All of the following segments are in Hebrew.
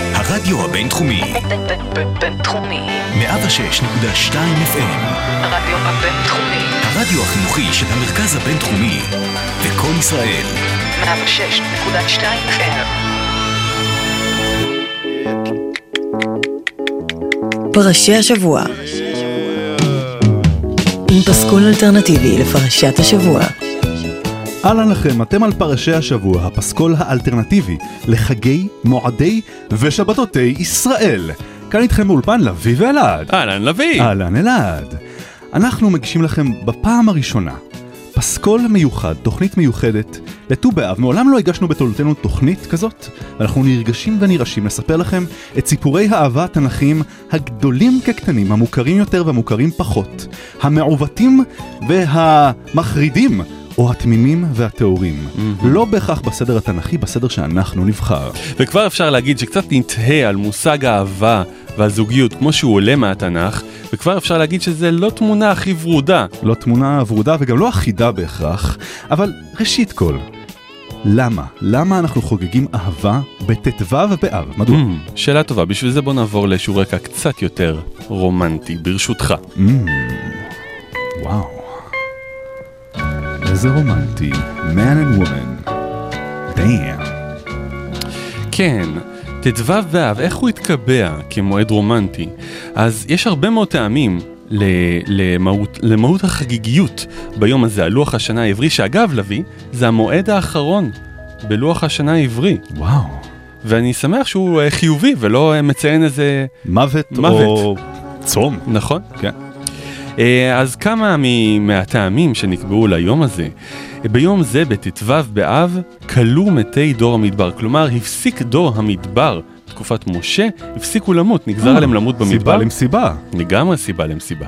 הרדיו הבינתחומי. בינתחומי. 106.2 FM. הרדיו הבינתחומי. הרדיו החינוכי של המרכז הבינתחומי. וקול ישראל. 106.2 FM. פרשי השבוע עם פסקול אלטרנטיבי לפרשת השבוע. אהלן לכם, אתם על פרשי השבוע, הפסקול האלטרנטיבי לחגי, מועדי ושבתותי ישראל. כאן איתכם באולפן לביא ואלעד. אהלן לביא. אהלן אלעד. אנחנו מגישים לכם בפעם הראשונה פסקול מיוחד, תוכנית מיוחדת לט"ו באב. מעולם לא הגשנו בתולדותינו תוכנית כזאת, ואנחנו נרגשים ונרעשים לספר לכם את סיפורי האהבה התנ"כיים הגדולים כקטנים, המוכרים יותר והמוכרים פחות, המעוותים והמחרידים. או התמימים והטהורים. לא בהכרח בסדר התנ"כי, בסדר שאנחנו נבחר. וכבר אפשר להגיד שקצת נתהה על מושג האהבה והזוגיות כמו שהוא עולה מהתנ"ך, וכבר אפשר להגיד שזה לא תמונה הכי ורודה. לא תמונה ורודה וגם לא אחידה בהכרח, אבל ראשית כל, למה? למה אנחנו חוגגים אהבה בט"ו באב? מדוע? Mm, שאלה טובה, בשביל זה בוא נעבור לאיזשהו רקע קצת יותר רומנטי, ברשותך. Mm, וואו. איזה רומנטי. Man and woman. Damn. כן, ט"ו באב, איך הוא התקבע כמועד רומנטי? אז יש הרבה מאוד טעמים למהות, למהות החגיגיות ביום הזה, על לוח השנה העברי, שאגב, לביא, זה המועד האחרון בלוח השנה העברי. וואו. ואני שמח שהוא אה, חיובי ולא אה, מציין איזה... מוות, מוות. או צום. נכון? כן. אה, אז כמה מהטעמים שנקבעו ליום הזה. ביום זה, בט"ו באב, כלו מתי דור המדבר. כלומר, הפסיק דור המדבר, תקופת משה, הפסיקו למות, נגזר עליהם למות במדבר. סיבה למסיבה. לגמרי סיבה למסיבה.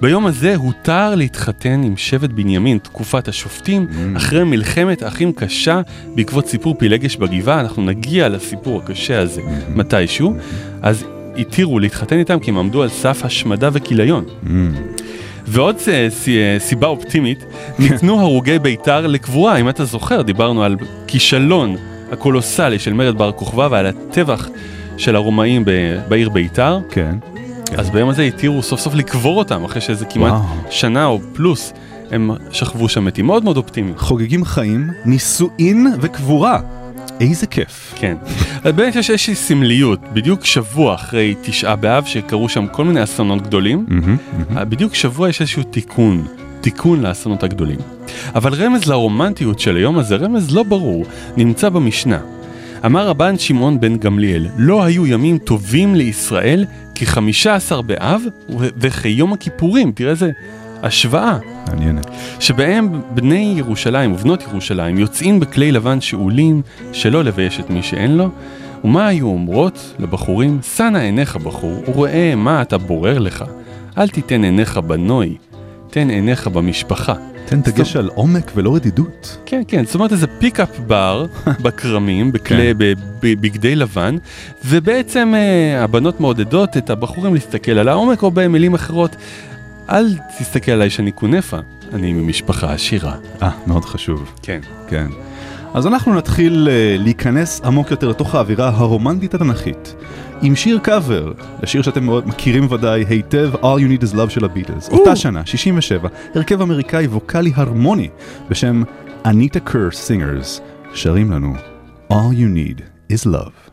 ביום הזה הותר להתחתן עם שבט בנימין, תקופת השופטים, אחרי מלחמת אחים קשה בעקבות סיפור פילגש בגבעה, אנחנו נגיע לסיפור הקשה הזה מתישהו, אז התירו להתחתן איתם כי הם עמדו על סף השמדה וכיליון. ועוד סי- אה, סיבה אופטימית, ניתנו הרוגי בית"ר לקבורה, אם אתה זוכר, דיברנו על כישלון הקולוסלי של מרד בר כוכבא ועל הטבח של הרומאים בעיר בית"ר. כן. אז ביום הזה התירו סוף סוף לקבור אותם, אחרי שאיזה כמעט וואו. שנה או פלוס הם שכבו שם מתים. מאוד מאוד אופטימי. חוגגים חיים, נישואין וקבורה. איזה כיף. כן. אז באמת יש איזושהי סמליות, בדיוק שבוע אחרי תשעה באב, שקרו שם כל מיני אסונות גדולים, מהמם. בדיוק שבוע יש איזשהו תיקון, תיקון לאסונות הגדולים. אבל רמז לרומנטיות של היום הזה, רמז לא ברור, נמצא במשנה. אמר רבן שמעון בן גמליאל, לא היו ימים טובים לישראל כחמישה עשר באב וכיום הכיפורים, תראה איזה השוואה. מעניינת. שבהם בני ירושלים ובנות ירושלים יוצאים בכלי לבן שאולים שלא לבייש את מי שאין לו, ומה היו אומרות לבחורים? שנא עיניך בחור, וראה מה אתה בורר לך. אל תיתן עיניך בנוי, תן עיניך במשפחה. תן דגש על עומק ולא רדידות. כן, כן, זאת אומרת איזה פיקאפ בר בכרמים, בכלי, כן. בבגדי לבן, ובעצם אה, הבנות מעודדות את הבחורים להסתכל על העומק, או במילים אחרות, אל תסתכל עליי שאני כונפה, אני ממשפחה עשירה. אה, מאוד חשוב. כן. כן. אז אנחנו נתחיל אה, להיכנס עמוק יותר לתוך האווירה הרומנטית התנ"כית. עם שיר קאבר, לשיר שאתם מאוד מכירים ודאי היטב, All You Need Is Love של הביטלס. אותה שנה, 67, הרכב אמריקאי ווקאלי הרמוני בשם Anita Kerr Singers, שרים לנו All You Need Is Love.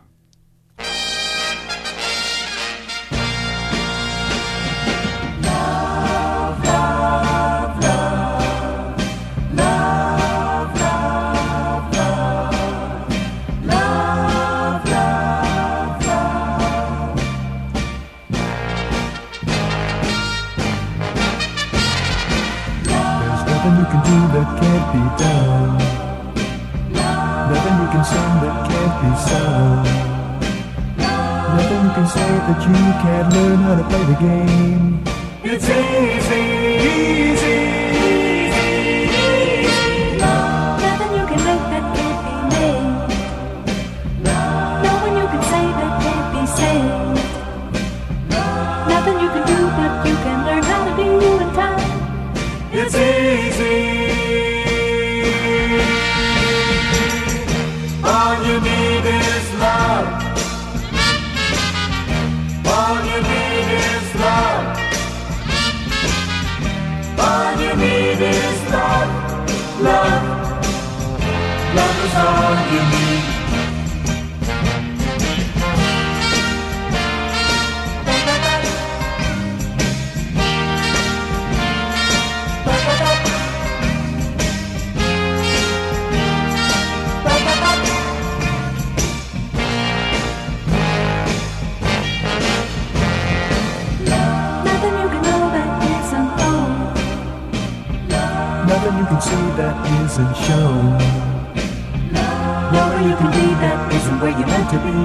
To be.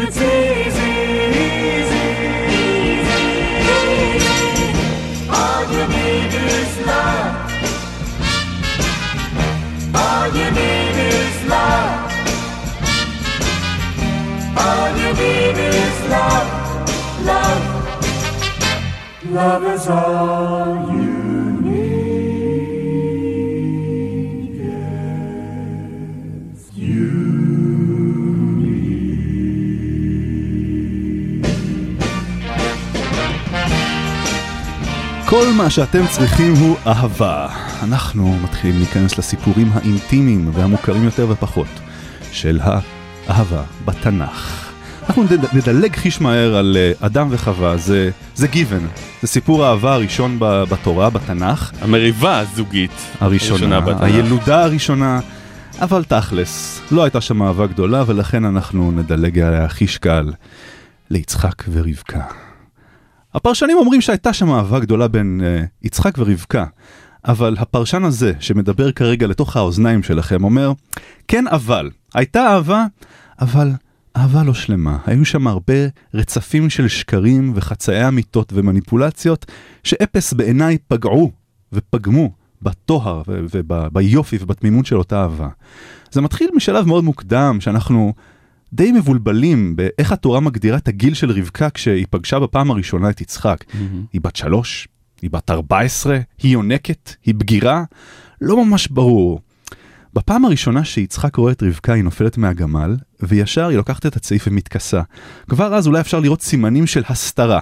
It's easy, easy, easy. All you need is love. All you need is love. All you need is love, love. Love is all כל מה שאתם צריכים הוא אהבה. אנחנו מתחילים להיכנס לסיפורים האינטימיים והמוכרים יותר ופחות של האהבה בתנ"ך. אנחנו נד- נדלג חיש מהר על אה, אדם וחווה, זה, זה גיוון. זה סיפור האהבה הראשון בתורה, בתנ"ך. המריבה הזוגית הראשונה, בתנ"ך. הילודה הראשונה, אבל תכלס, לא הייתה שם אהבה גדולה ולכן אנחנו נדלג עליה חיש קל ליצחק ורבקה. הפרשנים אומרים שהייתה שם אהבה גדולה בין uh, יצחק ורבקה, אבל הפרשן הזה שמדבר כרגע לתוך האוזניים שלכם אומר, כן אבל, הייתה אהבה, אבל אהבה לא שלמה. היו שם הרבה רצפים של שקרים וחצאי אמיתות ומניפולציות שאפס בעיניי פגעו ופגמו בטוהר וביופי ובתמימות של אותה אהבה. זה מתחיל משלב מאוד מוקדם שאנחנו די מבולבלים באיך התורה מגדירה את הגיל של רבקה כשהיא פגשה בפעם הראשונה את יצחק. היא בת שלוש? היא בת 14? היא יונקת? היא בגירה? לא ממש ברור. בפעם הראשונה שיצחק רואה את רבקה היא נופלת מהגמל, וישר היא לוקחת את הצעיף ומתכסה. כבר אז אולי אפשר לראות סימנים של הסתרה.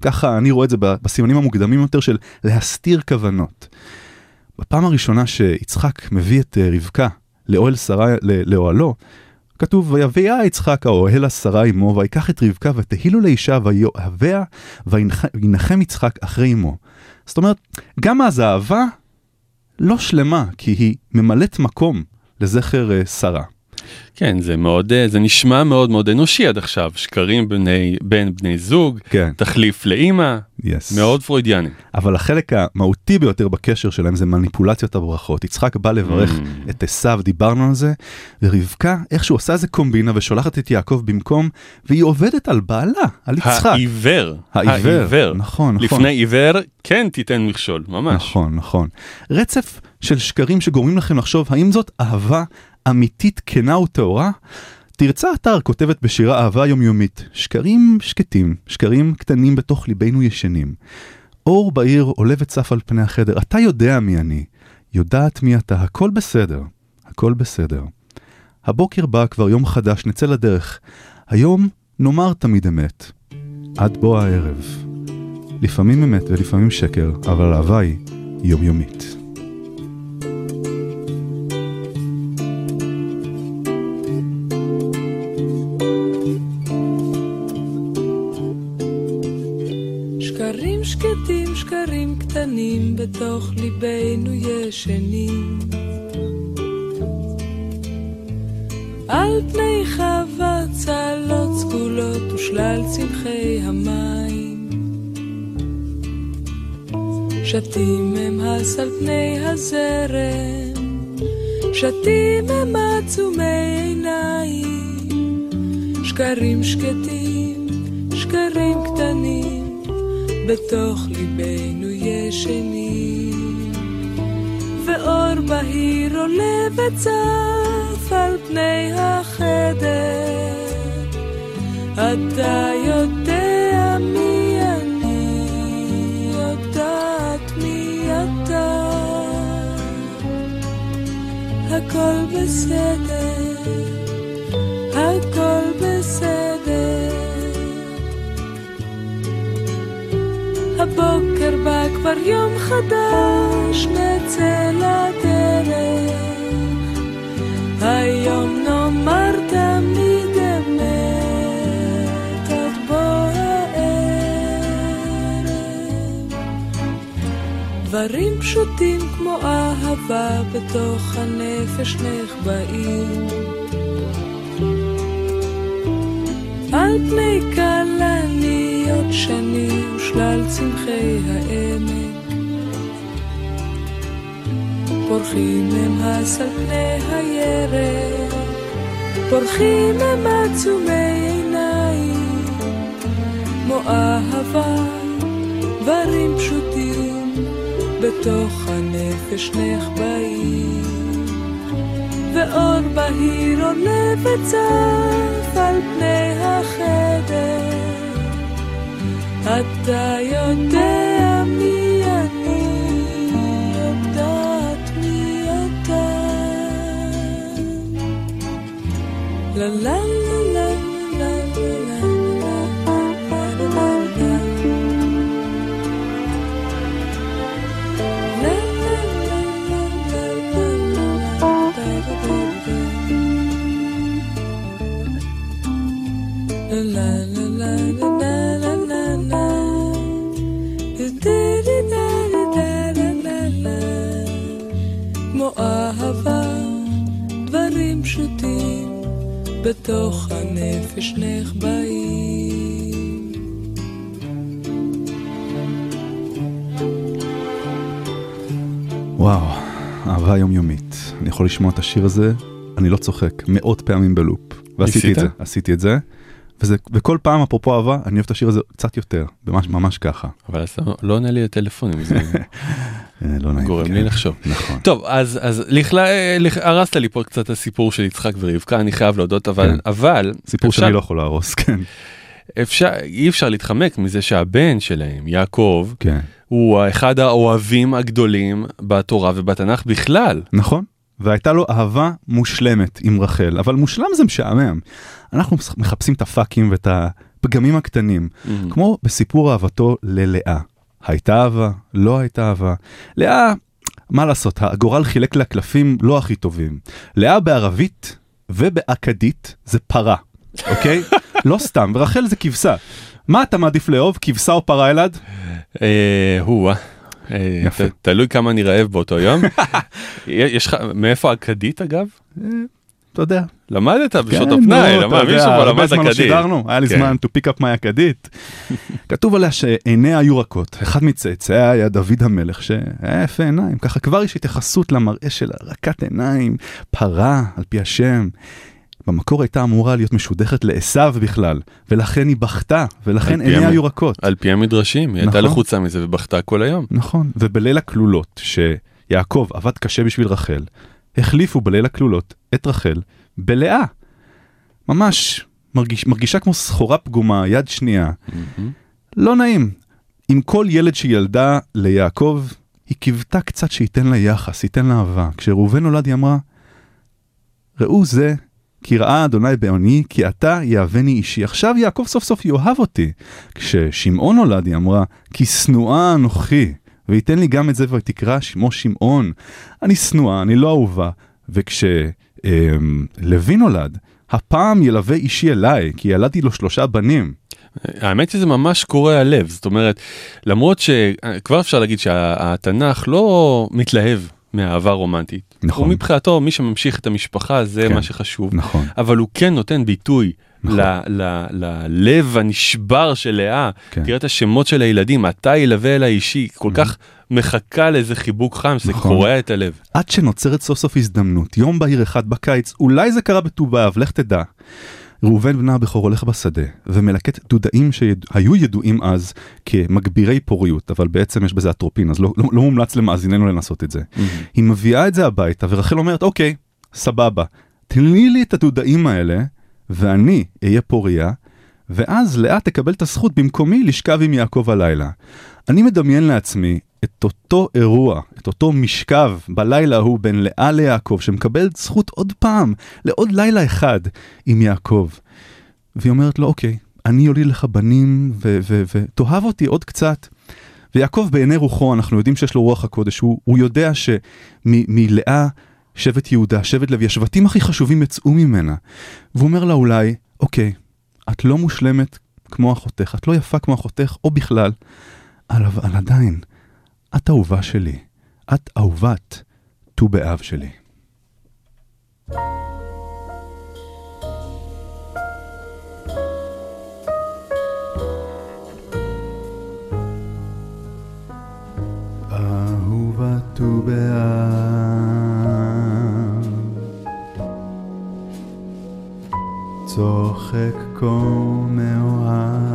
ככה אני רואה את זה בסימנים המוקדמים יותר של להסתיר כוונות. בפעם הראשונה שיצחק מביא את אה, רבקה לאוהל שרה, לאוהלו, כתוב, ויביאה יצחק האוהל השרה עמו, ויקח את רבקה ותהילו לאישה ויאהביה, וינחם יצחק אחרי אמו. זאת אומרת, גם אז האהבה לא שלמה, כי היא ממלאת מקום לזכר אה, שרה. כן, זה מאוד, אה, זה נשמע מאוד מאוד אנושי עד עכשיו, שקרים בני, בין בני זוג, כן. תחליף לאימא, Yes. מאוד פרוידיאני. אבל החלק המהותי ביותר בקשר שלהם זה מניפולציות הברכות. יצחק בא לברך Mm. את עשיו, דיברנו על זה, ורבקה איכשהו עושה איזה קומבינה ושולחת את יעקב במקום, והיא עובדת על בעלה, על יצחק. העיוור, העיוור, נכון, נכון. לפני עיוור, כן תיתן מכשול, ממש. נכון, נכון. רצף של שקרים שגורמים לכם לחשוב האם זאת אהבה אמיתית, כנה וטהורה? תרצה אתר כותבת בשירה אהבה יומיומית, שקרים שקטים, שקרים קטנים בתוך ליבנו ישנים. אור בעיר עולה וצף על פני החדר, אתה יודע מי אני, יודעת מי אתה, הכל בסדר, הכל בסדר. הבוקר בא כבר יום חדש, נצא לדרך. היום נאמר תמיד אמת, עד בוא הערב. לפעמים אמת ולפעמים שקר, אבל האהבה היא יומיומית. קטנים, בתוך ליבנו ישנים. על פני חווה צהלות סגולות ושלל צמחי המים. שתים הם הס על פני הזרם, שתים הם עצומי עיניים. שקרים שקטים, שקרים קטנים, בתוך ליבנו ישנים. ואור בהיר עולה וצף על פני החדר. אתה יודע מי אני, יודעת מי אתה. הכל בסדר, כבר יום חדש, נצא לדרך. היום נאמר תמיד אמת, עד בוא הערב. דברים פשוטים כמו אהבה בתוך הנפש נחבאים. על פני כלניות שני ושלל צמחי העמק. פורחים הם הס על פני הירק, פורחים הם עצומי עיניים, כמו אהבה, דברים פשוטים, בתוך הנפש נחבאים. ואור בהיר עולה וצף על פני החדר. אתה יודע מי אני, יודעת מי אתה. לה לה בתוך הנפש נחבאים. וואו, אהבה יומיומית. אני יכול לשמוע את השיר הזה, אני לא צוחק, מאות פעמים בלופ. ועשיתי את? זה, עשיתי את זה. וזה, וכל פעם, אפרופו אהבה, אני אוהב את השיר הזה קצת יותר, ממש ממש ככה. אבל אתה לא עונה לי לטלפונים, זה לא נעים. גורם כן. לי לחשוב. נכון. טוב, אז, אז לכלה, לכ- הרסת לי פה קצת הסיפור של יצחק ורבקה, אני חייב להודות, אבל, כן. אבל, סיפור אפשר- שאני לא יכול להרוס, כן. אפשר, אי אפשר להתחמק מזה שהבן שלהם, יעקב, כן. הוא אחד האוהבים הגדולים בתורה ובתנ"ך בכלל. נכון. והייתה לו אהבה מושלמת עם רחל, אבל מושלם זה משעמם. אנחנו מחפשים את הפאקים ואת הפגמים הקטנים, כמו בסיפור אהבתו ללאה. הייתה אהבה, לא הייתה אהבה. לאה, מה לעשות, הגורל חילק לה קלפים לא הכי טובים. לאה בערבית ובאכדית זה פרה, אוקיי? לא סתם, ורחל זה כבשה. מה אתה מעדיף לאהוב, כבשה או פרה אלעד? אה, הוא, אה, אה, תלוי כמה אני רעב באותו יום. יש לך, מאיפה אכדית אגב? אתה יודע. למדת בשעות כן, הפנאי, נו, למד, מישהו פה למד לא אכדית. שידרנו, היה לי כן. זמן to pick up my אכדית. כתוב עליה שעיניה היו רכות, אחד מצאצאיה היה דוד המלך שהיה יפה עיניים, ככה כבר יש התייחסות למראה שלה, רכת עיניים, פרה על פי השם. במקור הייתה אמורה להיות משודכת לעשו בכלל, ולכן היא בכתה, ולכן עיניה היו רכות. על פי המדרשים, היא הייתה נכון. לחוצה מזה ובכתה כל היום. נכון, ובליל הכלולות, שיעקב עבד קשה בשביל רחל, החליפו בליל הכלולות את רחל בלאה. ממש מרגיש, מרגישה כמו סחורה פגומה, יד שנייה. לא נעים. עם כל ילד שילדה ליעקב, היא קיוותה קצת שייתן לה יחס, ייתן לה אהבה. כשראובן נולד היא אמרה, ראו זה, כי ראה אדוני בעוני, כי אתה יאהבני אישי. עכשיו יעקב סוף סוף יאהב אותי. כששמעון נולד היא אמרה, כי שנואה אנוכי, וייתן לי גם את זה ותקרא שמו שמעון. אני שנואה, אני לא אהובה. וכשלוי נולד, הפעם ילווה אישי אליי, כי ילדתי לו שלושה בנים. האמת שזה ממש קורע הלב, זאת אומרת, למרות שכבר אפשר להגיד שהתנ"ך לא מתלהב מאהבה רומנטית. נכון. הוא מבחינתו, מי שממשיך את המשפחה זה כן. מה שחשוב. נכון. אבל הוא כן נותן ביטוי נכון. ללב הנשבר של לאה. כן. תראה את השמות של הילדים, אתה ילווה אל האישי, כל כך מחכה לאיזה חיבוק חם, שזה נכון. קורע את הלב. עד שנוצרת סוף סוף הזדמנות, יום בהיר אחד בקיץ, אולי זה קרה בט"ו באב, לך תדע. ראובן בנה הבכור הולך בשדה ומלקט דודאים שהיו ידועים אז כמגבירי פוריות, אבל בעצם יש בזה אטרופין, אז לא, לא, לא מומלץ למאזיננו לנסות את זה. היא מביאה את זה הביתה ורחל אומרת, אוקיי, סבבה, תני לי את הדודאים האלה ואני אהיה פוריה, ואז לאה תקבל את הזכות במקומי לשכב עם יעקב הלילה. אני מדמיין לעצמי את אותו אירוע, את אותו משכב בלילה ההוא בין לאה ליעקב, שמקבל זכות עוד פעם, לעוד לילה אחד עם יעקב. והיא אומרת לו, אוקיי, אני יוליד לך בנים, ותאהב אותי עוד קצת. ויעקב בעיני רוחו, אנחנו יודעים שיש לו רוח הקודש, הוא, הוא יודע שמלאה שבט יהודה, שבט לוי, השבטים הכי חשובים יצאו ממנה. והוא אומר לה אולי, אוקיי, את לא מושלמת כמו אחותך, את לא יפה כמו אחותך, או בכלל, אבל, עדיין, את אהובה שלי, את אהובת ט"ו באב שלי. אהובת ט"ו באב צוחק כה מאוהב.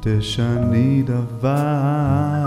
תשני דבר.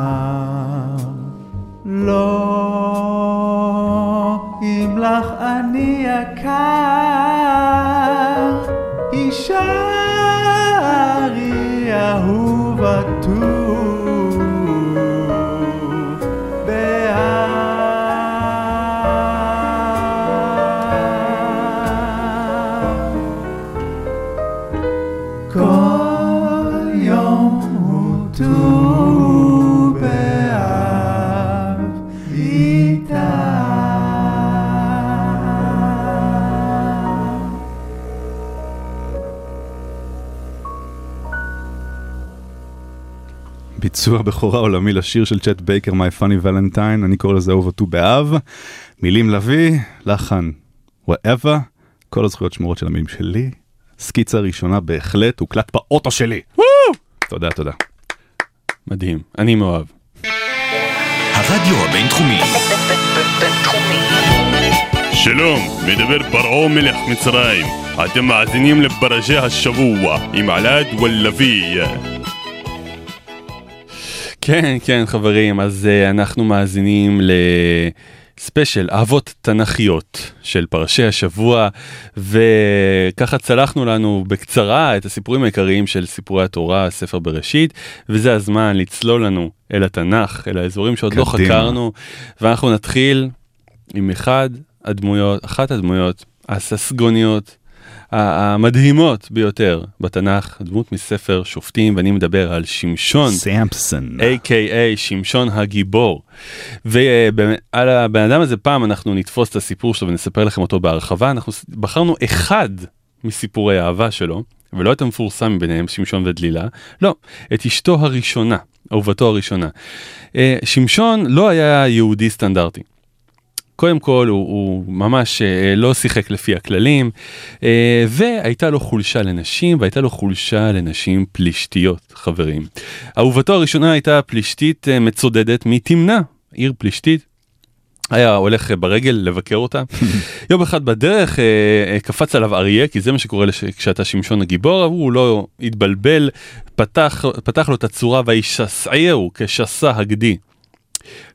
בכורה עולמי לשיר של צ'ט בייקר, My Funny Valentine, אני קורא לזה אהוב אותו באב. מילים לביא, לחן, וואבה, כל הזכויות שמורות של המילים שלי. סקיצה ראשונה בהחלט, הוקלט באוטו שלי. תודה, תודה. מדהים, אני מאוהב. הרדיו הבינתחומי. שלום, מדבר פרעה מלך מצרים. אתם מאזינים לפרשי השבוע עם עלעד ולוי. כן, כן, חברים, אז uh, אנחנו מאזינים לספיישל אהבות תנכיות של פרשי השבוע, וככה צלחנו לנו בקצרה את הסיפורים העיקריים של סיפורי התורה, ספר בראשית, וזה הזמן לצלול לנו אל התנ"ך, אל האזורים שעוד לא קדימה. חקרנו, ואנחנו נתחיל עם אחד הדמויות, אחת הדמויות הססגוניות. המדהימות ביותר בתנ"ך, דמות מספר שופטים, ואני מדבר על שמשון. סמפסון. A.K.A. שמשון הגיבור. ועל הבן אדם הזה פעם אנחנו נתפוס את הסיפור שלו ונספר לכם אותו בהרחבה. אנחנו בחרנו אחד מסיפורי האהבה שלו, ולא את המפורסם מביניהם, שמשון ודלילה, לא, את אשתו הראשונה, אהובתו הראשונה. אה, שמשון לא היה יהודי סטנדרטי. קודם כל הוא, הוא ממש אה, לא שיחק לפי הכללים אה, והייתה לו חולשה לנשים והייתה לו חולשה לנשים פלישתיות חברים. אהובתו הראשונה הייתה פלישתית אה, מצודדת מתמנע עיר פלישתית. היה הולך ברגל לבקר אותה. יום אחד בדרך אה, אה, קפץ עליו אריה כי זה מה שקורה לש... כשאתה שמשון הגיבור הוא לא התבלבל פתח פתח לו את הצורה וישסעהו כשסה הגדי.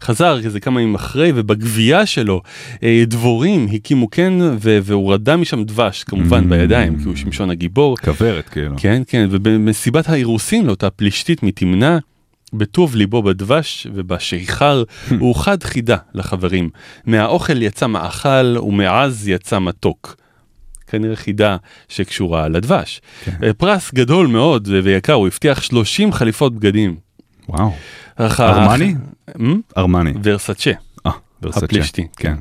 חזר כזה כמה ימים אחרי ובגבייה שלו אה, דבורים הקימו כן ו- והוא רדה משם דבש כמובן Mm. בידיים כי הוא שמשון הגיבור. כוורת כאילו. כן כן ובמסיבת האירוסין לאותה פלישתית מתמנע. בטוב ליבו בדבש ובשיכר הוא חד חידה לחברים מהאוכל יצא מאכל ומעז יצא מתוק. כנראה חידה שקשורה לדבש. כן. פרס גדול מאוד ויקר הוא הבטיח 30 חליפות בגדים. וואו. אך- ארמני? ארמני. ורסצ'ה. אה, ורסצ'ה. הפלישתי, כן.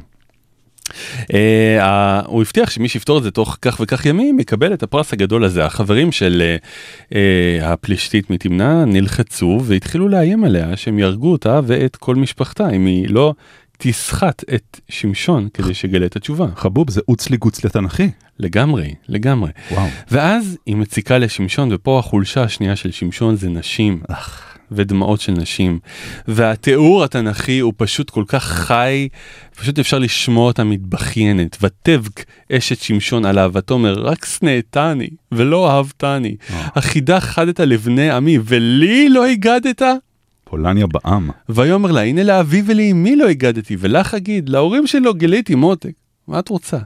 ה- הוא הבטיח שמי שיפתור את זה תוך כך וכך ימים יקבל את הפרס הגדול הזה. החברים של אה, אה, הפלישתית מתמנע נלחצו והתחילו לאיים עליה שהם יהרגו אותה ואת כל משפחתה אם היא לא תסחט את שמשון כדי שיגלה את התשובה. חבוב זה אוצלי גוצלי תנכי. לגמרי, לגמרי. וואו. ואז היא מציקה לשמשון ופה החולשה השנייה של שמשון זה נשים. ודמעות של נשים. והתיאור התנ"כי הוא פשוט כל כך חי, פשוט אפשר לשמוע אותה מתבכיינת. ותבק אשת שמשון על אהבתומר, רק שנאתני ולא אהבתני. החידה חדת לבני עמי, ולי לא הגדת? פולניה בעם. ויאמר לה, הנה לאבי ולאמי לא הגדתי, ולך אגיד, להורים שלו גיליתי מותק. מה את רוצה?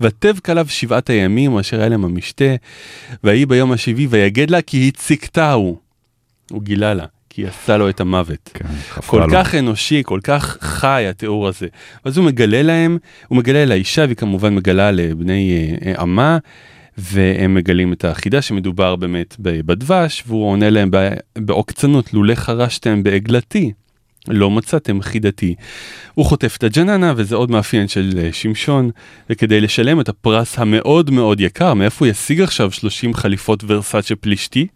ותבק עליו שבעת הימים אשר היה להם המשתה, ויהי ביום השביעי ויגד לה כי הציקתהו. הוא גילה לה, כי עשה לו את המוות. כן, כל לו. כך אנושי, כל כך חי התיאור הזה. אז הוא מגלה להם, הוא מגלה לאישה, והיא כמובן מגלה לבני אה, אה, עמה, והם מגלים את החידה שמדובר באמת בדבש, והוא עונה להם בעוקצנות, לולא חרשתם בעגלתי. לא מצאתם חידתי. הוא חוטף את הג'ננה וזה עוד מאפיין של אה, שמשון וכדי לשלם את הפרס המאוד מאוד יקר מאיפה הוא ישיג עכשיו 30 חליפות ורסאצ'ה פלישתי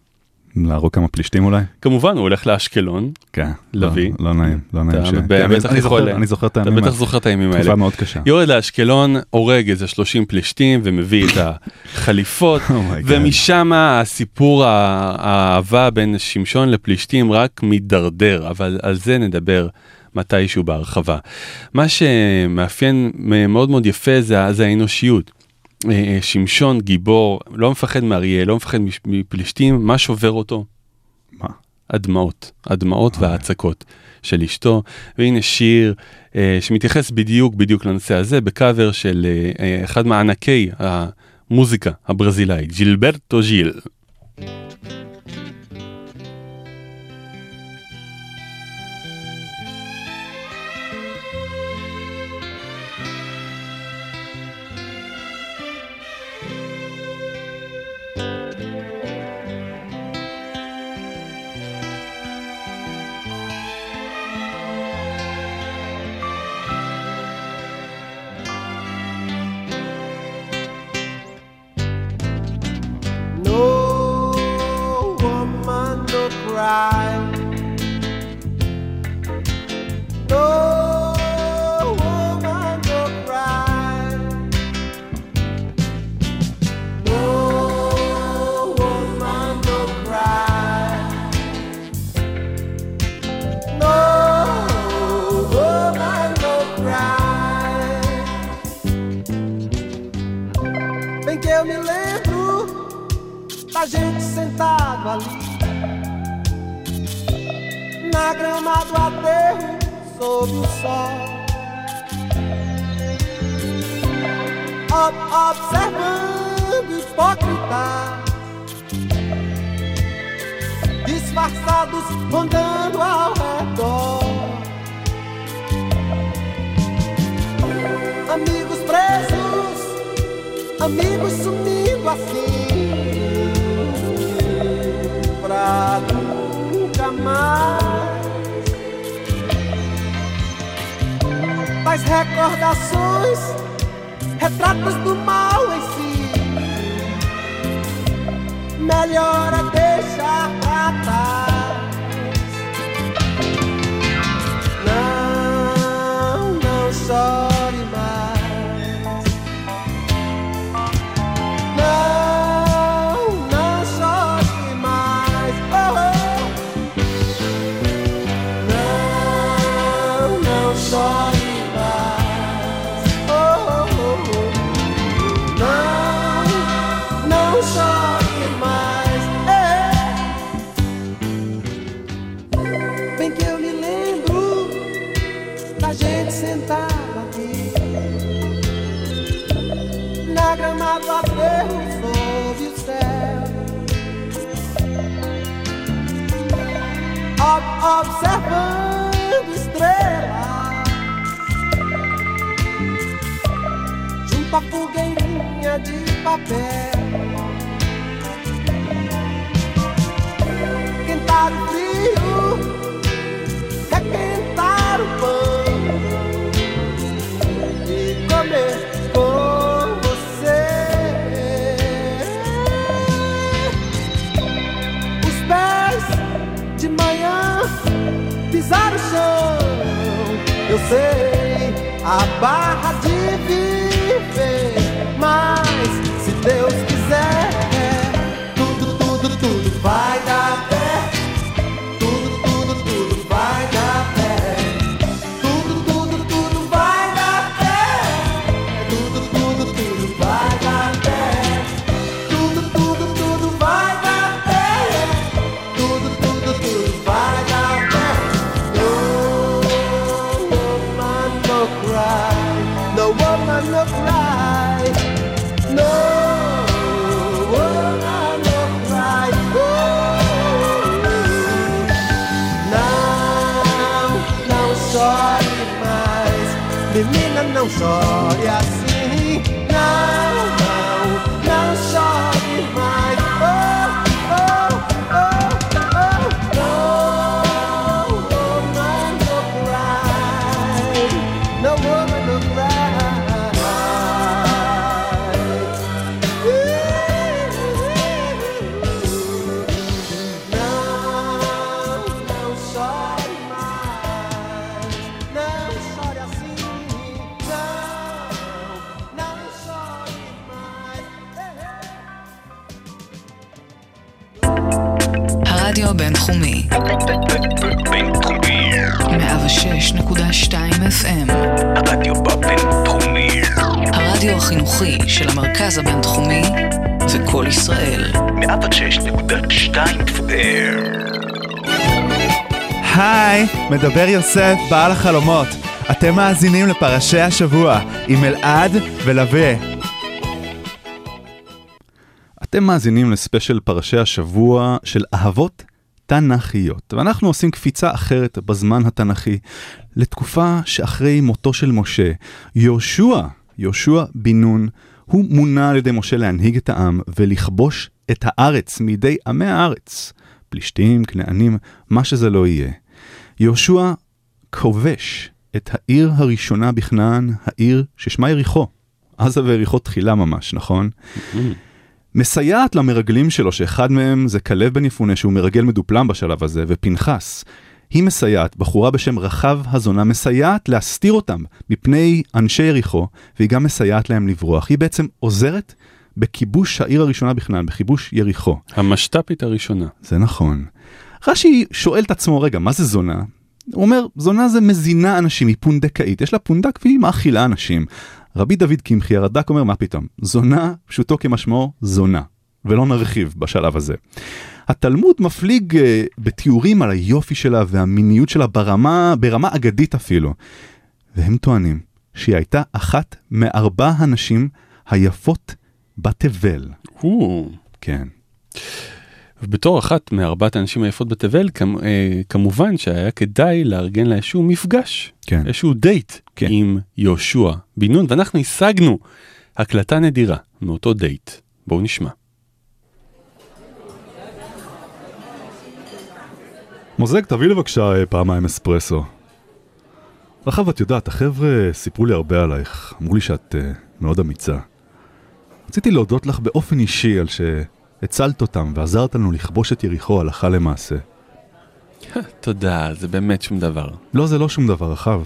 להרוג כמה פלישתים אולי? כמובן הוא הולך לאשקלון כן. לביא. לא- לא נעים, לא נעים. אתה ש- ב- בטח אני יכול- אני זוכר את אתה הימים בטח האלה. זוכר את הימים האלה. תקופה מאוד קשה. יורד לאשקלון, הורג איזה 30 פלישתים ומביא את החליפות, Oh. ומשם הסיפור האהבה בין שמשון לפלישתים רק מידרדר, אבל על זה נדבר מתישהו בהרחבה. מה שמאפיין מאוד מאוד יפה זה, זה האנושיות. אה, שמשון גיבור, לא מפחד מאריה, לא מפחד מפלישתים, מה שובר אותו? מה? הדמעות, הדמעות וההצקות של אשתו, והנה שיר אה, שמתייחס בדיוק בדיוק לנושא הזה בקאבר של אה, אה, אחד מענקי המוזיקה הברזילאית, ג'ילברטו ז'יל. Cry. Da gente sentado ali na Na grama do aterro, sob o sol. Ob- observando hipócritas disfarçados rondando ao redor. Amigos presos, amigos sumindo assim, pra nunca mais. Recordações, retratos do mal em si. Melhor é deixar pra. Não, não chore na grama do aterro sob o céu, Ob- observando estrelas. Junto à fogueirinha de papel. Quentar o frio, sei a barra de הרדיו הבינתחומי, בינתחומי. 106.2 FM, הרדיו בבינתחומי. הרדיו החינוכי של המרכז הבינתחומי זה קול ישראל. 106.2 FM. היי, מדבר יוסף, בעל החלומות. אתם מאזינים לפרשי השבוע עם אלעד ולווה. אתם מאזינים לספיישל פרשי השבוע של אהבות תנ"כיות, ואנחנו עושים קפיצה אחרת בזמן התנ"כי, לתקופה שאחרי מותו של משה, יהושע, יהושע בן נון, הוא מונה על ידי משה להנהיג את העם ולכבוש את הארץ מידי עמי הארץ, פלישתים, כנענים, מה שזה לא יהיה. יהושע כובש את העיר הראשונה בכנען, העיר ששמה יריחו. עזה ויריחו תחילה ממש, נכון? מסייעת למרגלים שלו, שאחד מהם זה כלב בן יפונה, שהוא מרגל מדופלם בשלב הזה, ופנחס. היא מסייעת, בחורה בשם רחב הזונה, מסייעת להסתיר אותם מפני אנשי יריחו, והיא גם מסייעת להם לברוח. היא בעצם עוזרת בכיבוש העיר הראשונה בכנען, בכיבוש יריחו. המשת"פית הראשונה. זה נכון. רש"י שואל את עצמו, רגע, מה זה זונה? הוא אומר, זונה זה מזינה אנשים, היא פונדקאית, יש לה פונדק והיא מאכילה אנשים. רבי דוד קמחי הרד"ק אומר, מה פתאום? זונה, פשוטו כמשמעו, זונה. ולא נרחיב בשלב הזה. התלמוד מפליג אה, בתיאורים על היופי שלה והמיניות שלה ברמה, ברמה אגדית אפילו. והם טוענים שהיא הייתה אחת מארבע הנשים היפות בתבל. כן. ובתור אחת מארבעת הנשים היפות בתבל, כמ, אה, כמובן שהיה כדאי לארגן לה איזשהו מפגש, כן. איזשהו דייט כן. עם יהושע בן נון, ואנחנו השגנו הקלטה נדירה מאותו דייט. בואו נשמע. מוזג, תביא לי בבקשה אה, פעמיים אספרסו. רחב, את יודעת, החבר'ה סיפרו לי הרבה עלייך. אמרו לי שאת uh, מאוד אמיצה. רציתי להודות לך באופן אישי על שהצלת אותם ועזרת לנו לכבוש את יריחו הלכה למעשה. תודה, זה באמת שום דבר. לא, זה לא שום דבר, רחב.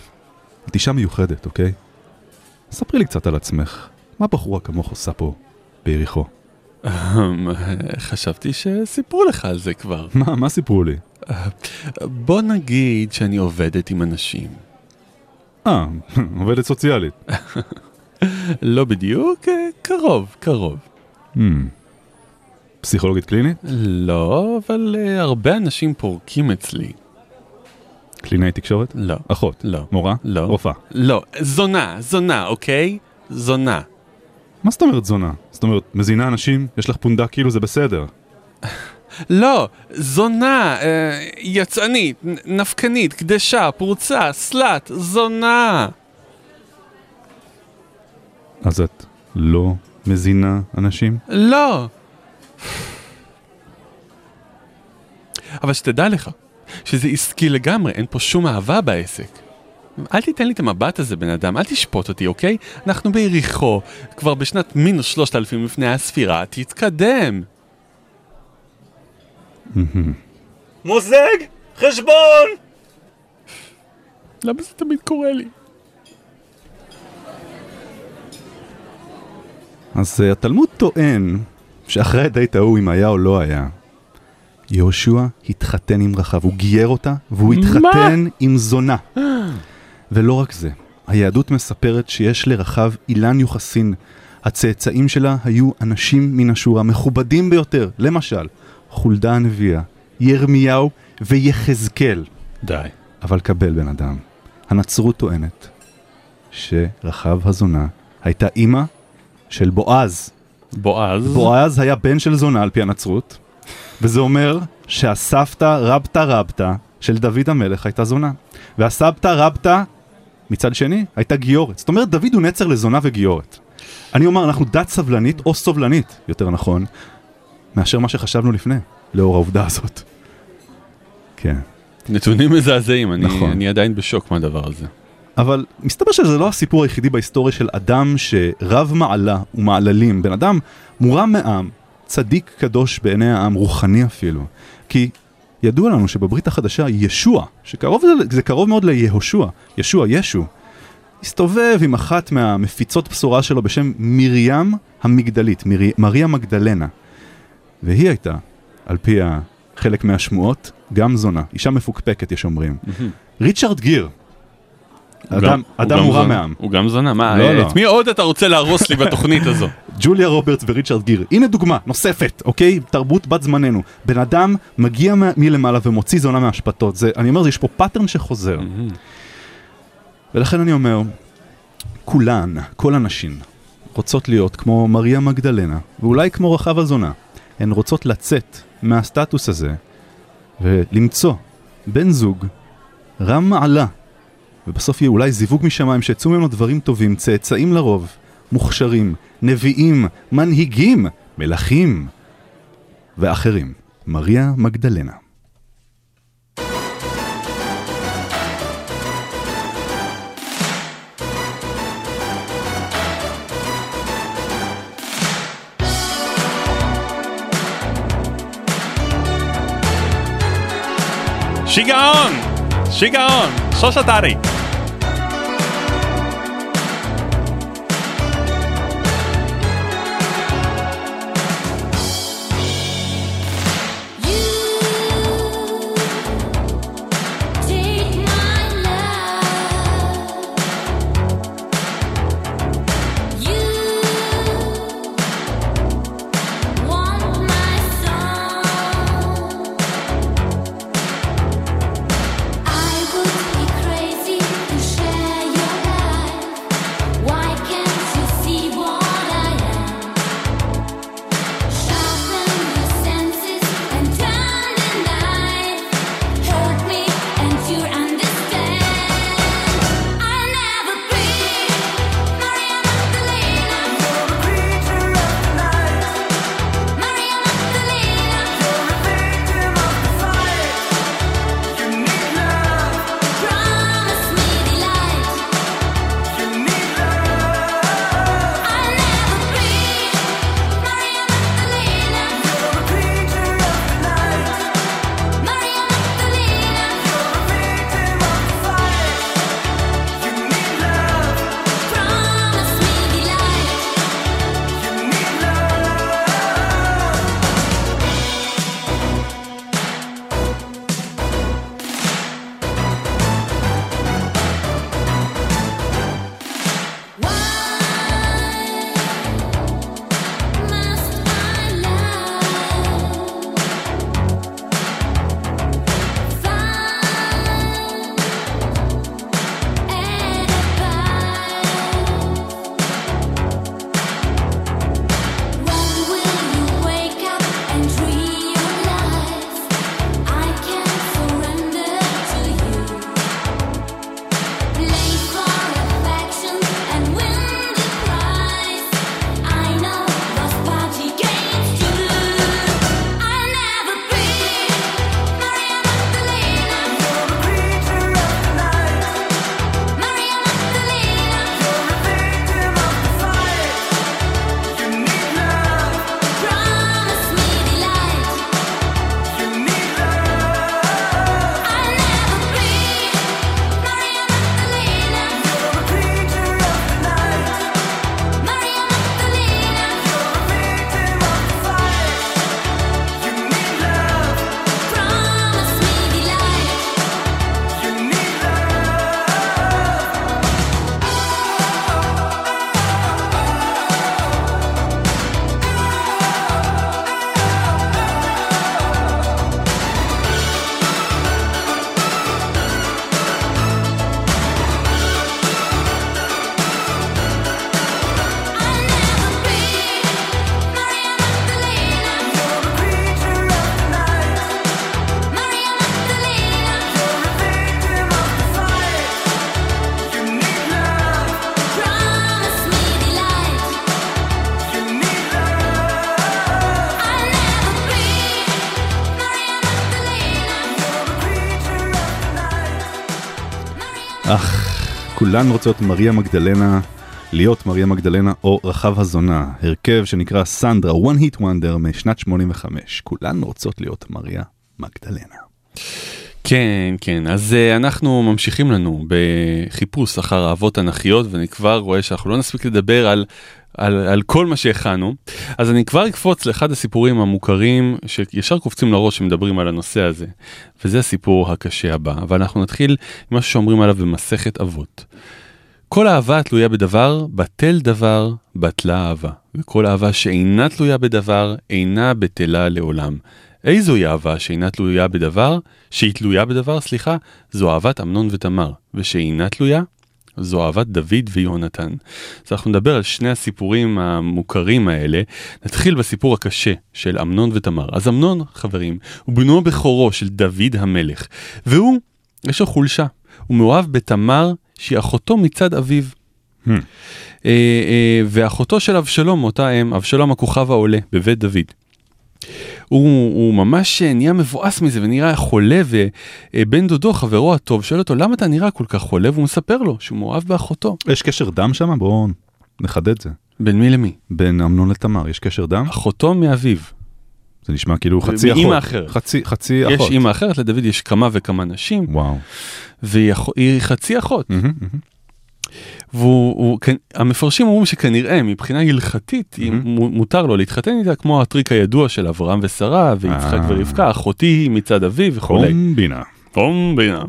את אישה מיוחדת, אוקיי? ספרי לי קצת על עצמך. מה בחורה כמוך עושה פה, ביריחו? אמ, חשבתי שסיפרו לך על זה כבר. מה, מה סיפרו לי? בוא נגיד שאני עובדת עם אנשים. אה, עובדת סוציאלית. לא בדיוק, אה, קרוב, קרוב. Hmm. פסיכולוגית קלינית? לא, אבל אה, הרבה אנשים פורקים אצלי. קלינאי תקשורת? לא. אחות? לא. מורה? לא. רופאה? לא, זונה, זונה, אוקיי? זונה. מה זאת אומרת זונה? זאת אומרת, מזינה אנשים, יש לך פונדק כאילו זה בסדר. לא, זונה, אה, יצאנית, נפקנית, קדשה, פרוצה, סלאט, זונה. אז את לא מזינה אנשים? לא. אבל שתדע לך, שזה עסקי לגמרי, אין פה שום אהבה בעסק. אל תיתן לי את המבט הזה, בן אדם, אל תשפוט אותי, אוקיי? אנחנו ביריחו, כבר בשנת מינוס שלושת אלפים לפני הספירה, תתקדם. מוזג! חשבון! למה זה תמיד קורה לי? אז uh, התלמוד טוען שאחרי הדייט ההוא, אם היה או לא היה, יהושע התחתן עם רחב, הוא גייר אותה, והוא מה? התחתן עם זונה. ולא רק זה, היהדות מספרת שיש לרחב אילן יוחסין. הצאצאים שלה היו אנשים מן השורה, מכובדים ביותר, למשל, חולדה הנביאה, ירמיהו ויחזקאל. די. אבל קבל בן אדם, הנצרות טוענת שרחב הזונה הייתה אימא של בועז. בועז. בועז היה בן של זונה על פי הנצרות, וזה אומר שהסבתא רבתא רבתא של דוד המלך הייתה זונה, והסבתא רבתא מצד שני הייתה גיורת. זאת אומרת, דוד הוא נצר לזונה וגיורת. אני אומר, אנחנו דת סבלנית או סובלנית, יותר נכון, מאשר מה שחשבנו לפני, לאור העובדה הזאת. כן. נתונים מזעזעים, אני, נכון. אני עדיין בשוק מהדבר הזה. אבל מסתבר שזה לא הסיפור היחידי בהיסטוריה של אדם שרב מעלה ומעללים, בן אדם מורם מעם, צדיק קדוש בעיני העם, רוחני אפילו. כי ידוע לנו שבברית החדשה ישוע, שקרוב זה, זה קרוב מאוד ליהושע, ישוע, ישו, הסתובב עם אחת מהמפיצות בשורה שלו בשם מרים המגדלית, מר... מריה מגדלנה. והיא הייתה, על פי חלק מהשמועות, גם זונה, אישה מפוקפקת יש אומרים. ריצ'רד גיר, אדם, הוא זונה. מעם. הוא גם זונה, מה, לא, לא. את מי עוד אתה רוצה להרוס לי בתוכנית הזו? ג'וליה רוברטס וריצ'רד גיר. הנה דוגמה נוספת, אוקיי? תרבות בת זמננו. בן אדם מגיע מלמעלה ומוציא זונה מהאשפתות. זה, אני אומר, יש פה pattern שחוזר. ולכן אני אומר, כולן, כל הנשים, רוצות להיות כמו מריה מגדלנה, ואולי כמו רחב הזונה. הן רוצות לצאת מהסטטוס הזה ולמצוא בן זוג רם מעלה, ובסוף יהיה אולי זיווג משמיים שיצאו ממנו דברים טובים, צאצאים לרוב, מוכשרים, נביאים, מנהיגים, מלכים ואחרים. מריה מגדלנה. שיגעון! שיגעון! só chutarem. אך, כולן רוצות מריה מגדלנה, להיות מריה מגדלנה או רחב הזונה, הרכב שנקרא סנדרה, one hit wonder משנת 85, כולן רוצות להיות מריה מגדלנה. כן, כן, אז uh, אנחנו ממשיכים לנו בחיפוש אחר אהבות תנכיות, ואני כבר רואה שאנחנו לא נספיק לדבר על, על, על כל מה שהכנו. אז אני כבר אקפוץ לאחד הסיפורים המוכרים שישר קופצים לראש שמדברים על הנושא הזה, וזה הסיפור הקשה הבא, ואנחנו נתחיל עם מה שאומרים עליו במסכת אבות. כל אהבה תלויה בדבר, בטל דבר, בטלה אהבה. וכל אהבה שאינה תלויה בדבר, אינה בטלה לעולם. איזוהי אהבה שאינה תלויה בדבר, שהיא תלויה בדבר, סליחה, זו אהבת אמנון ותמר, ושאינה תלויה, זו אהבת דוד ויונתן. אז אנחנו נדבר על שני הסיפורים המוכרים האלה. נתחיל בסיפור הקשה של אמנון ותמר. אז אמנון, חברים, הוא בנו הבכורו של דוד המלך, והוא, יש לו חולשה. הוא מאוהב בתמר, שהיא אחותו מצד אביו. Hmm. אה, אה, ואחותו של אבשלום, אותה אם, אבשלום הכוכב העולה, בבית דוד. הוא, הוא ממש נהיה מבואס מזה ונראה חולה ובן דודו חברו הטוב שואל אותו למה אתה נראה כל כך חולה והוא מספר לו שהוא מאוהב באחותו. יש קשר דם שם? בואו נחדד זה. בין מי למי? בין אמנון לתמר, יש קשר דם? אחותו מאביו. זה נשמע כאילו חצי אחות. מאמא אחרת. חצי, חצי יש אחות. אימא אחרת, לדוד יש כמה וכמה נשים, וואו. והיא חצי אחות. מהמם, מהמם. והוא, הוא, כן, המפרשים אומרים שכנראה מבחינה הלכתית mm-hmm. מותר לו להתחתן איתה כמו הטריק הידוע של אברהם ושרה ויצחק אה. ורבקה, אחותי היא מצד אביו וכולי. קומבינה. קומבינה.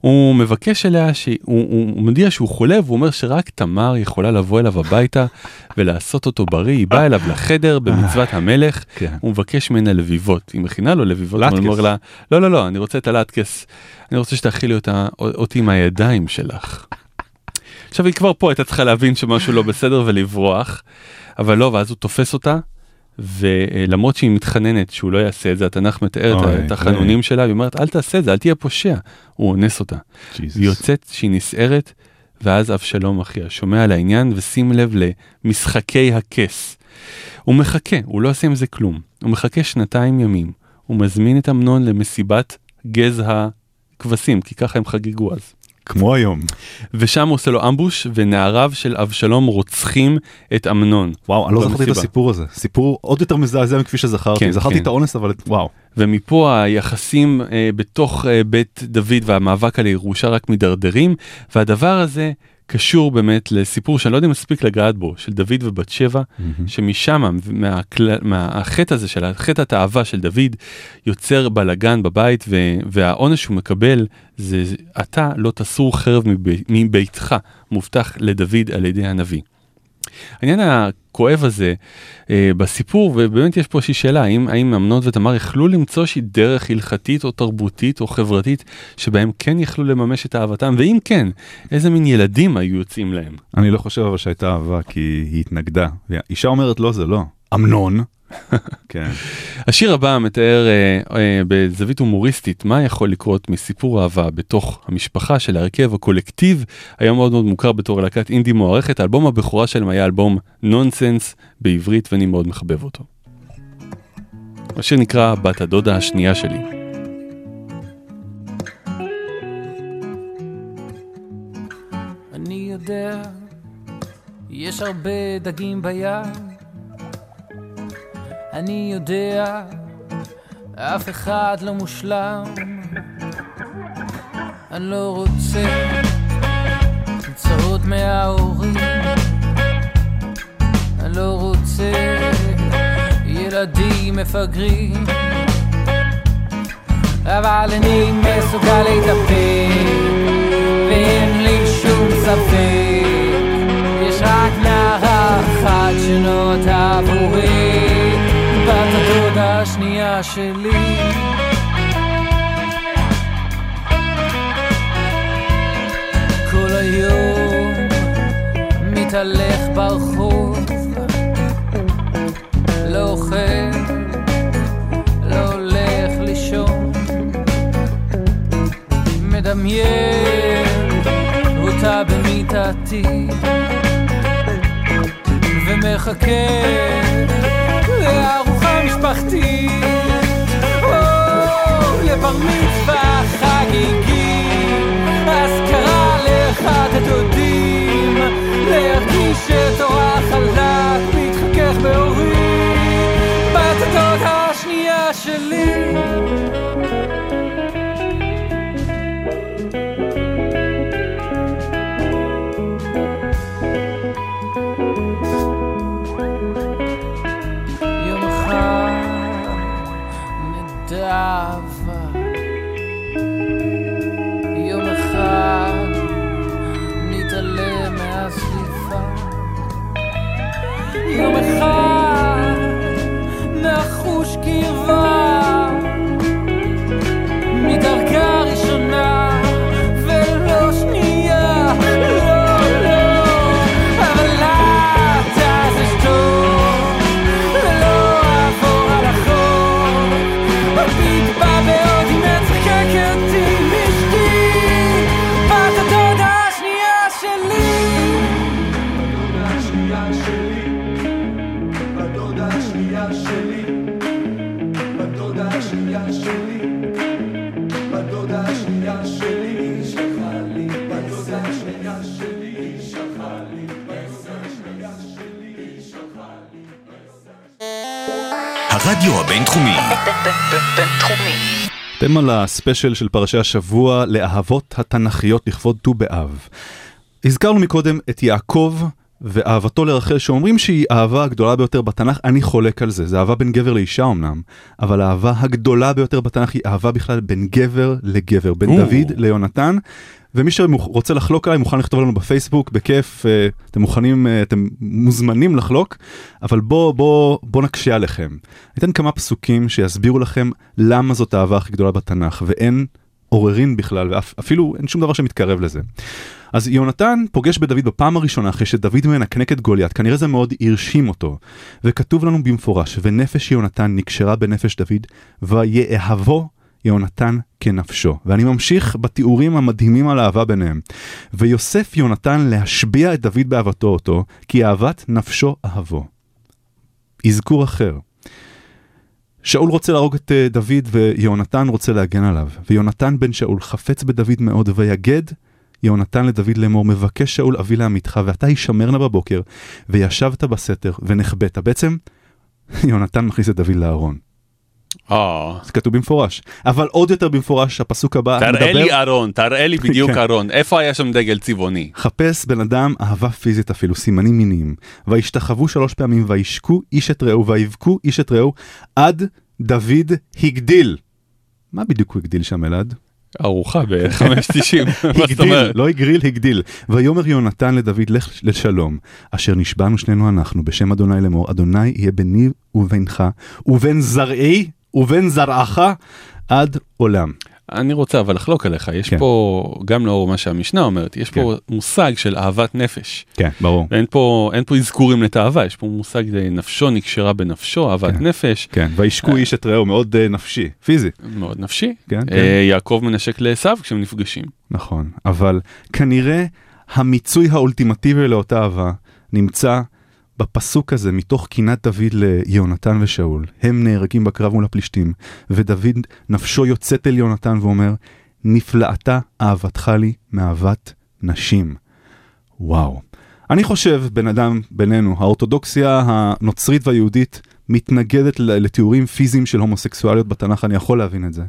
הוא מבקש אליה, שהוא, הוא, הוא מודיע שהוא חולה והוא אומר שרק תמר יכולה לבוא אליו הביתה ולעשות אותו בריא, היא באה אליו לחדר במצוות המלך, כן. הוא מבקש ממנה לביבות, היא מכינה לו לביבות, הוא. אומר לה, לא לא לא, אני רוצה את הלטקס, אני רוצה שתאכילי אותה, אותי עם הידיים שלך. עכשיו היא כבר פה הייתה צריכה להבין שמשהו לא בסדר ולברוח, אבל לא, ואז הוא תופס אותה, ולמרות שהיא מתחננת שהוא לא יעשה את זה, התנ"ך מתאר אוי, את החנונים שלה, היא אומרת אל תעשה את זה, אל תהיה פושע, הוא אונס אותה. ג'יזוס. והיא יוצאת שהיא נסערת, ואז אבשלום אחיה שומע על העניין ושים לב למשחקי הכס. הוא מחכה, הוא לא עושה עם זה כלום. הוא מחכה שנתיים ימים. הוא מזמין את אמנון למסיבת גז הכבשים, כי ככה הם חגגו אז. כמו היום. ושם הוא עושה לו אמבוש, ונעריו של אבשלום רוצחים את אמנון. וואו, אני לא זכרתי את. הסיפור הזה. סיפור עוד יותר מזעזע מכפי שזכרתי. כן, זכרתי כן. את האונס, אבל וואו. ומפה היחסים אה, בתוך אה, בית דוד והמאבק על הירושה רק מידרדרים, והדבר הזה קשור באמת לסיפור שאני לא יודע אם מספיק לגעת בו, של דוד ובת שבע, שמשם, מהכל- מהחטא הזה של החטא התאווה של דוד, יוצר בלגן בבית, ו- והעונש שהוא מקבל זה אתה לא תסור חרב מבי- מביתך, מובטח לדוד על ידי הנביא. העניין הכואב הזה אה, בסיפור, ובאמת יש פה איזושהי שאלה, האם, האם אמנון ותמר יכלו למצוא איזושהי דרך הלכתית או תרבותית או חברתית שבהם כן יכלו לממש את אהבתם, ואם כן, איזה מין ילדים היו יוצאים להם? אני לא חושב אבל שהייתה אהבה כי היא התנגדה. אישה אומרת לא זה לא. אמנון. כן. השיר הבא מתאר אה, אה, בזווית הומוריסטית מה יכול לקרות מסיפור אהבה בתוך המשפחה של ההרכב הקולקטיב, היה מאוד מאוד מוכר בתור להקת אינדי מוערכת, האלבום הבכורה שלהם היה אלבום נונסנס בעברית ואני מאוד מחבב אותו. השיר נקרא בת הדודה השנייה שלי. אני יודע, יש הרבה דגים בים. אני יודע, אף אחד לא מושלם. אני לא רוצה הצעות מההורים. אני לא רוצה ילדים מפגרים. אבל אני מסוגל להתאפק, ואין לי שום ספק. יש רק נערה אחת שנוטה עבורי, הדודה השנייה שלי. כל היום מתהלך ברחוב, לא אוכל, לא הולך לישון. מדמיין אותה במיטתי ומחכה משפחתי, או, לבר מצווה חגיגי, אז אזכרה לאחד הדודים, להרגיש את שתורח עליו מתחכך באורי, בת הדוד השנייה שלי. אתם על הספיישל של פרשי השבוע לאהבות התנ"כיות לכבוד ט"ו באב. הזכרנו מקודם את יעקב ואהבתו לרחל שאומרים שהיא האהבה הגדולה ביותר בתנ"ך, אני חולק על זה, זה אהבה בין גבר לאישה אמנם, אבל האהבה הגדולה ביותר בתנ"ך היא אהבה בכלל בין גבר לגבר, בין או. דוד ליונתן. ומי שרוצה לחלוק עליי מוכן לכתוב לנו בפייסבוק בכיף אה, אתם מוכנים אה, אתם מוזמנים לחלוק אבל בוא בוא בוא נקשה עליכם. ניתן כמה פסוקים שיסבירו לכם למה זאת האהבה הכי גדולה בתנ"ך ואין עוררין בכלל ואפילו אין שום דבר שמתקרב לזה. אז יונתן פוגש בדוד בפעם הראשונה אחרי שדוד מנקנק את גוליית, כנראה זה מאוד הרשים אותו. וכתוב לנו במפורש, ונפש יונתן נקשרה בנפש דוד, ויאהבו יונתן כנפשו. ואני ממשיך בתיאורים המדהימים על האהבה ביניהם. ויוסף יונתן להשביע את דוד באהבתו אותו, כי אהבת נפשו אהבו. אזכור אחר. שאול רוצה להרוג את אה, דוד ויונתן רוצה להגן עליו. ויונתן בן שאול חפץ בדוד מאוד ויגד יהונתן לדוד לאמור, מבקש שאול אבי לעמיתך, ואתה הישמר נא בבוקר, וישבת בסתר, ונחבאת. בעצם, יהונתן מכניס את דוד לארון. אה. זה כתוב במפורש. אבל עוד יותר במפורש, הפסוק הבא תראה לי ארון, תראה לי בדיוק כן. ארון. איפה היה שם דגל צבעוני? חפש בן אדם אהבה פיזית אפילו, סימנים מיניים. וישתחוו שלוש פעמים, וישקו איש את רעהו, ויבכו איש את רעהו, עד דוד הגדיל. מה בדיוק הוא הגדיל שם אלעד? ארוחה ב-5.90. מה זאת הגדיל? לא הגריל, הגדיל. ויאמר יונתן לדוד, לך לשלום, אשר נשבענו שנינו אנחנו, בשם אדוני לאמור, אדוני יהיה ביני ובינך, ובין זרעי ובין זרעך, עד עולם. אני רוצה אבל לחלוק עליך, יש כן. פה, גם לאור מה שהמשנה אומרת, יש פה מושג של אהבת נפש. כן, ברור. ואין פה, אין פה אזכורים לתאווה, יש פה מושג אה, נפשו נקשרה בנפשו, אהבת כן. נפש. כן, וישקו איש את רעהו, מאוד אה, נפשי, פיזי. מאוד נפשי. כן, אה, כן. יעקב מנשק לעשו כשהם נפגשים. נכון, אבל כנראה המיצוי האולטימטיבי לאותה אהבה נמצא בפסוק הזה מתוך קינת דוד ליונתן ושאול. הם נהרגים בקרב מול הפלישתים, ודוד נפשו יוצאת אל יונתן ואומר, נפלאתה אהבתך לי מאהבת נשים. וואו. אני חושב, בן אדם בינינו, האורתודוקסיה הנוצרית והיהודית מתנגדת לתיאורים פיזיים של הומוסקסואליות בתנ"ך, אני יכול להבין את זה.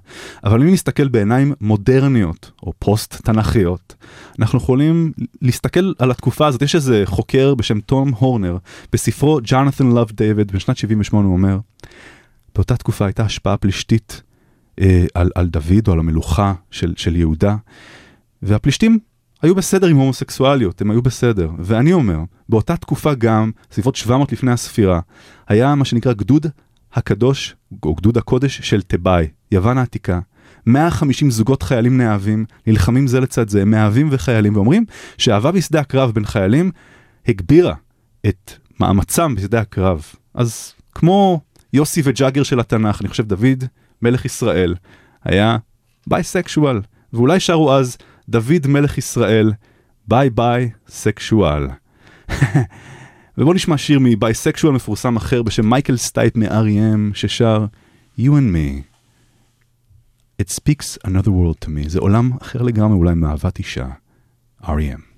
אבל אם נסתכל בעיניים מודרניות, או פוסט-תנ"כיות, אנחנו יכולים להסתכל על התקופה הזאת. יש איזה חוקר בשם תום הורנר, בספרו ג'ונת'ן לוב דיוויד, בשנת 78 הוא אומר, באותה תקופה הייתה השפעה פלישתית אה, על, על דוד או על המלוכה של, של יהודה, והפלישתים היו בסדר עם הומוסקסואליות, הם היו בסדר. ואני אומר, באותה תקופה גם, סביבות 700 לפני הספירה, היה מה שנקרא גדוד הקדוש, או גדוד הקודש של תבאי, יוון העתיקה. 150 זוגות חיילים נאהבים, נלחמים זה לצד זה, מאהבים וחיילים, ואומרים שאהבה בשדה הקרב בין חיילים הגבירה את מאמצם בשדה הקרב. אז כמו יוסי וג'אגר של התנ"ך, אני חושב דוד, מלך ישראל, היה bisexual, ואולי שרו אז דוד מלך ישראל, bi bi sexual. ובואו נשמע שיר מ bisexual מפורסם אחר בשם מייקל סטייפ מ-R.E.M. ששר You and me. It speaks another world to me. זה עולם אחר לגמרי אולי מאהבת אישה. R.E.M.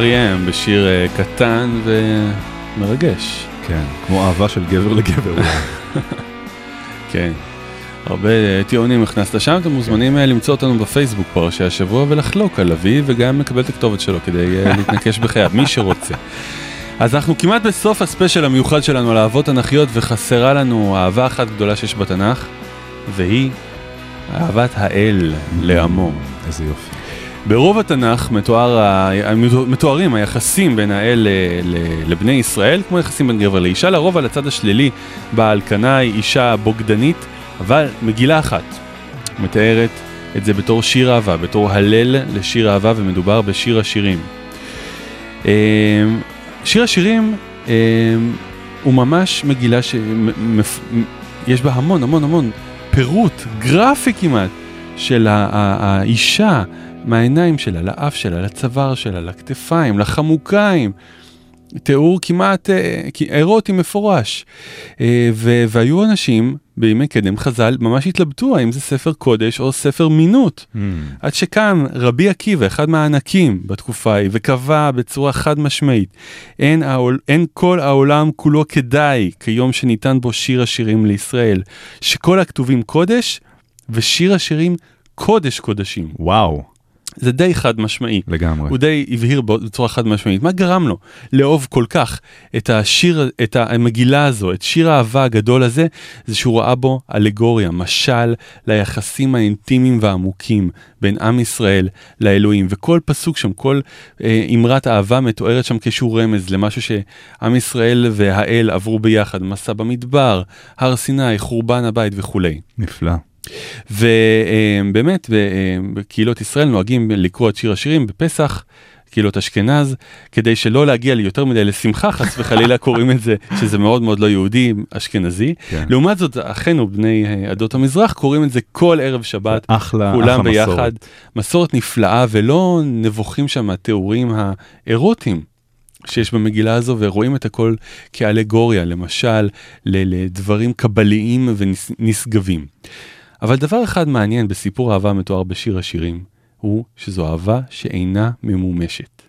R.E.M. בשיר אה, קטן ומרגש. כן, כמו אהבה של גבר לגבר. כן. הרבה אה, טיעונים הכנסת שם, אתם מוזמנים אה, למצוא אותנו בפייסבוק פרשי השבוע ולחלוק על אבי וגם לקבל את הכתובת שלו כדי אה, להתנקש בחייו, מי שרוצה. אז אנחנו כמעט בסוף הספיישל המיוחד שלנו על אהבות תנ"כיות וחסרה לנו אהבה אחת גדולה שיש בתנ"ך והיא אהבת האל לעמו. איזה יופי. ברוב התנ"ך מתואר, מתוארים היחסים בין האל לבני ישראל כמו יחסים בין גבר לאישה, לרוב על הצד השלילי בעל קנאי, אישה בוגדנית, אבל מגילה אחת מתארת את זה בתור שיר אהבה, בתור הלל לשיר אהבה ומדובר בשיר השירים. אה, שיר השירים אה, הוא ממש מגילה שיש בה המון המון המון פירוט גרפי כמעט של האישה מהעיניים שלה, לאף שלה, לצוואר שלה, לכתפיים, לחמוקיים. תיאור כמעט אה, אירוטי מפורש. אה, ו- והיו אנשים בימי קדם חז"ל ממש התלבטו האם זה ספר קודש או ספר מינות. Hmm. עד שקם רבי עקיבא, אחד מהענקים בתקופה ההיא, וקבע בצורה חד משמעית, אין, העול, אין כל העולם כולו כדאי כיום שניתן בו שיר השירים לישראל, שכל הכתובים קודש, ושיר השירים קודש קודשים. וואו. זה די חד משמעי. לגמרי. הוא די הבהיר בצורה חד משמעית. מה גרם לו לאהוב כל כך את השיר, את המגילה הזו, את שיר האהבה הגדול הזה, זה שהוא ראה בו אלגוריה, משל ליחסים האינטימיים והעמוקים בין עם ישראל לאלוהים. וכל פסוק שם, כל אה, אמרת אהבה מתוארת שם כשהוא רמז למשהו שעם ישראל והאל עברו ביחד, מסע במדבר, הר סיני, חורבן הבית וכולי. נפלא. ובאמת בקהילות ישראל נוהגים לקרוא את שיר השירים בפסח. קהילות אשכנז, כדי שלא להגיע לי יותר מדי לשמחה, חס וחלילה קוראים את זה, שזה מאוד מאוד לא יהודי, אשכנזי. כן. לעומת זאת, אחינו בני אה, עדות המזרח קוראים את זה כל ערב שבת, אחלה, כולם אחלה ביחד. מסורת. מסורת נפלאה, ולא נבוכים שם התיאורים האירוטיים. שיש במגילה הזו ורואים את הכל כאלגוריה, כמשל לדברים קבליים ונשגבים. אבל דבר אחד מעניין בסיפור אהבה המתואר בשיר השירים, הוא שזו אהבה שאינה ממומשת.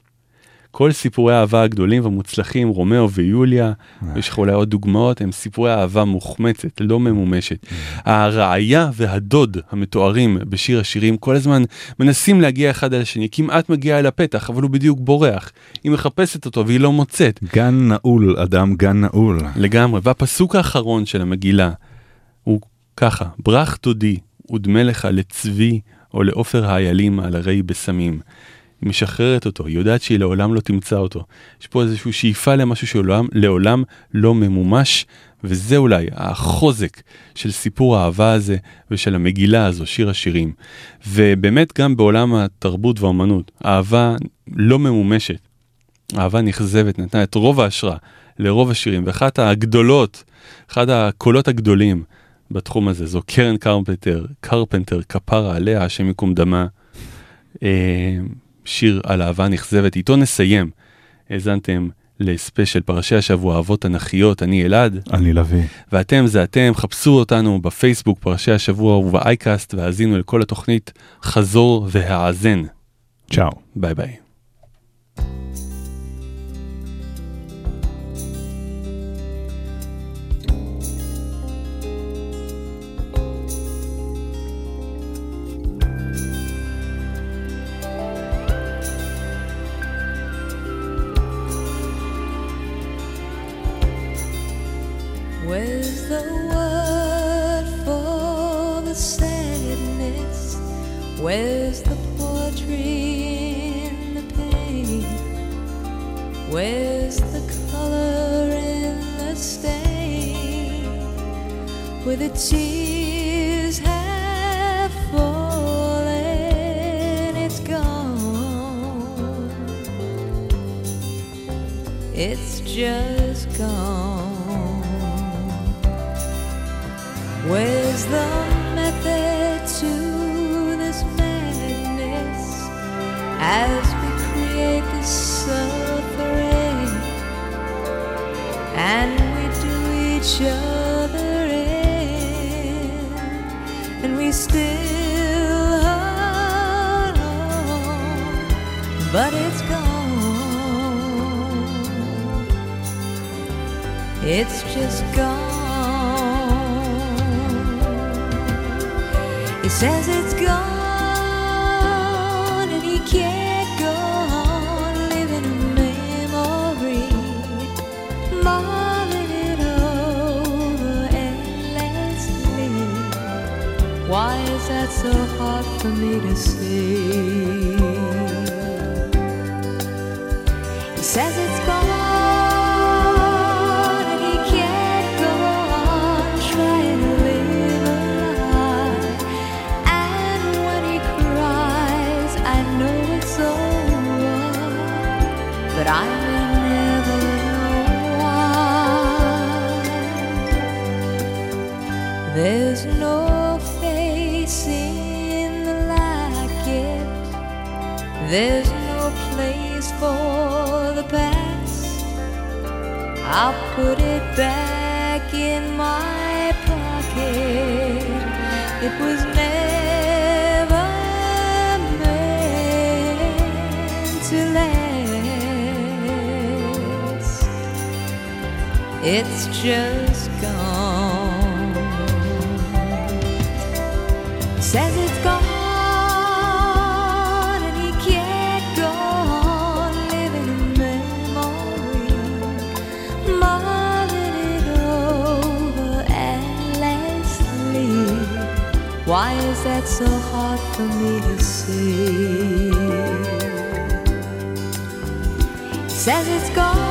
כל סיפורי האהבה הגדולים והמוצלחים, רומאו ויוליה, יש לך אולי עוד דוגמאות, הם סיפורי אהבה מוחמצת, לא ממומשת. הרעיה והדוד המתוארים בשיר השירים כל הזמן מנסים להגיע אחד אל השני, כמעט מגיע אל הפתח, אבל הוא בדיוק בורח. היא מחפשת אותו והיא לא מוצאת. גן נעול, אדם גן נעול. לגמרי, והפסוק האחרון של המגילה ככה, ברך דודי ודמה לך לצבי או לעופר האיילים על הרי בשמים. היא משחררת אותו, היא יודעת שהיא לעולם לא תמצא אותו. יש פה איזושהי שאיפה למשהו שלעולם לעולם לא ממומש, וזה אולי החוזק של סיפור האהבה הזה ושל המגילה הזו, שיר השירים. ובאמת גם בעולם התרבות והאמנות, אהבה לא ממומשת, אהבה נכזבת, נתנה את רוב ההשראה לרוב השירים, ואחת הגדולות, אחד הקולות הגדולים בתחום הזה, זו קרן קרפנטר, קרפנטר, כפרה עליה, השם ייקום דמה. אה, שיר על אהבה נכזבת, איתו נסיים. האזנתם לספיישל פרשי השבוע, אהבות תנכיות, אני אלעד. אני לביא. ואתם זה אתם, חפשו אותנו בפייסבוק פרשי השבוע ובאייקאסט, והאזינו לכל התוכנית חזור והאזן. צ'או. ביי ביי. Sadness? Where's the poetry in the pain? Where's the color in the stain? Where the tears have fallen, it's gone. It's just gone. Where's the method to this madness. As we create this suffering and we do each other in and we still hold on but it's gone. It's just gone. says it's gone and he can't go on living a memory, mulling it over endlessly. Why is that so hard for me to see? put it back in my pocket. It was never meant to last. It's just that's so hard for me to see. Says it's gone.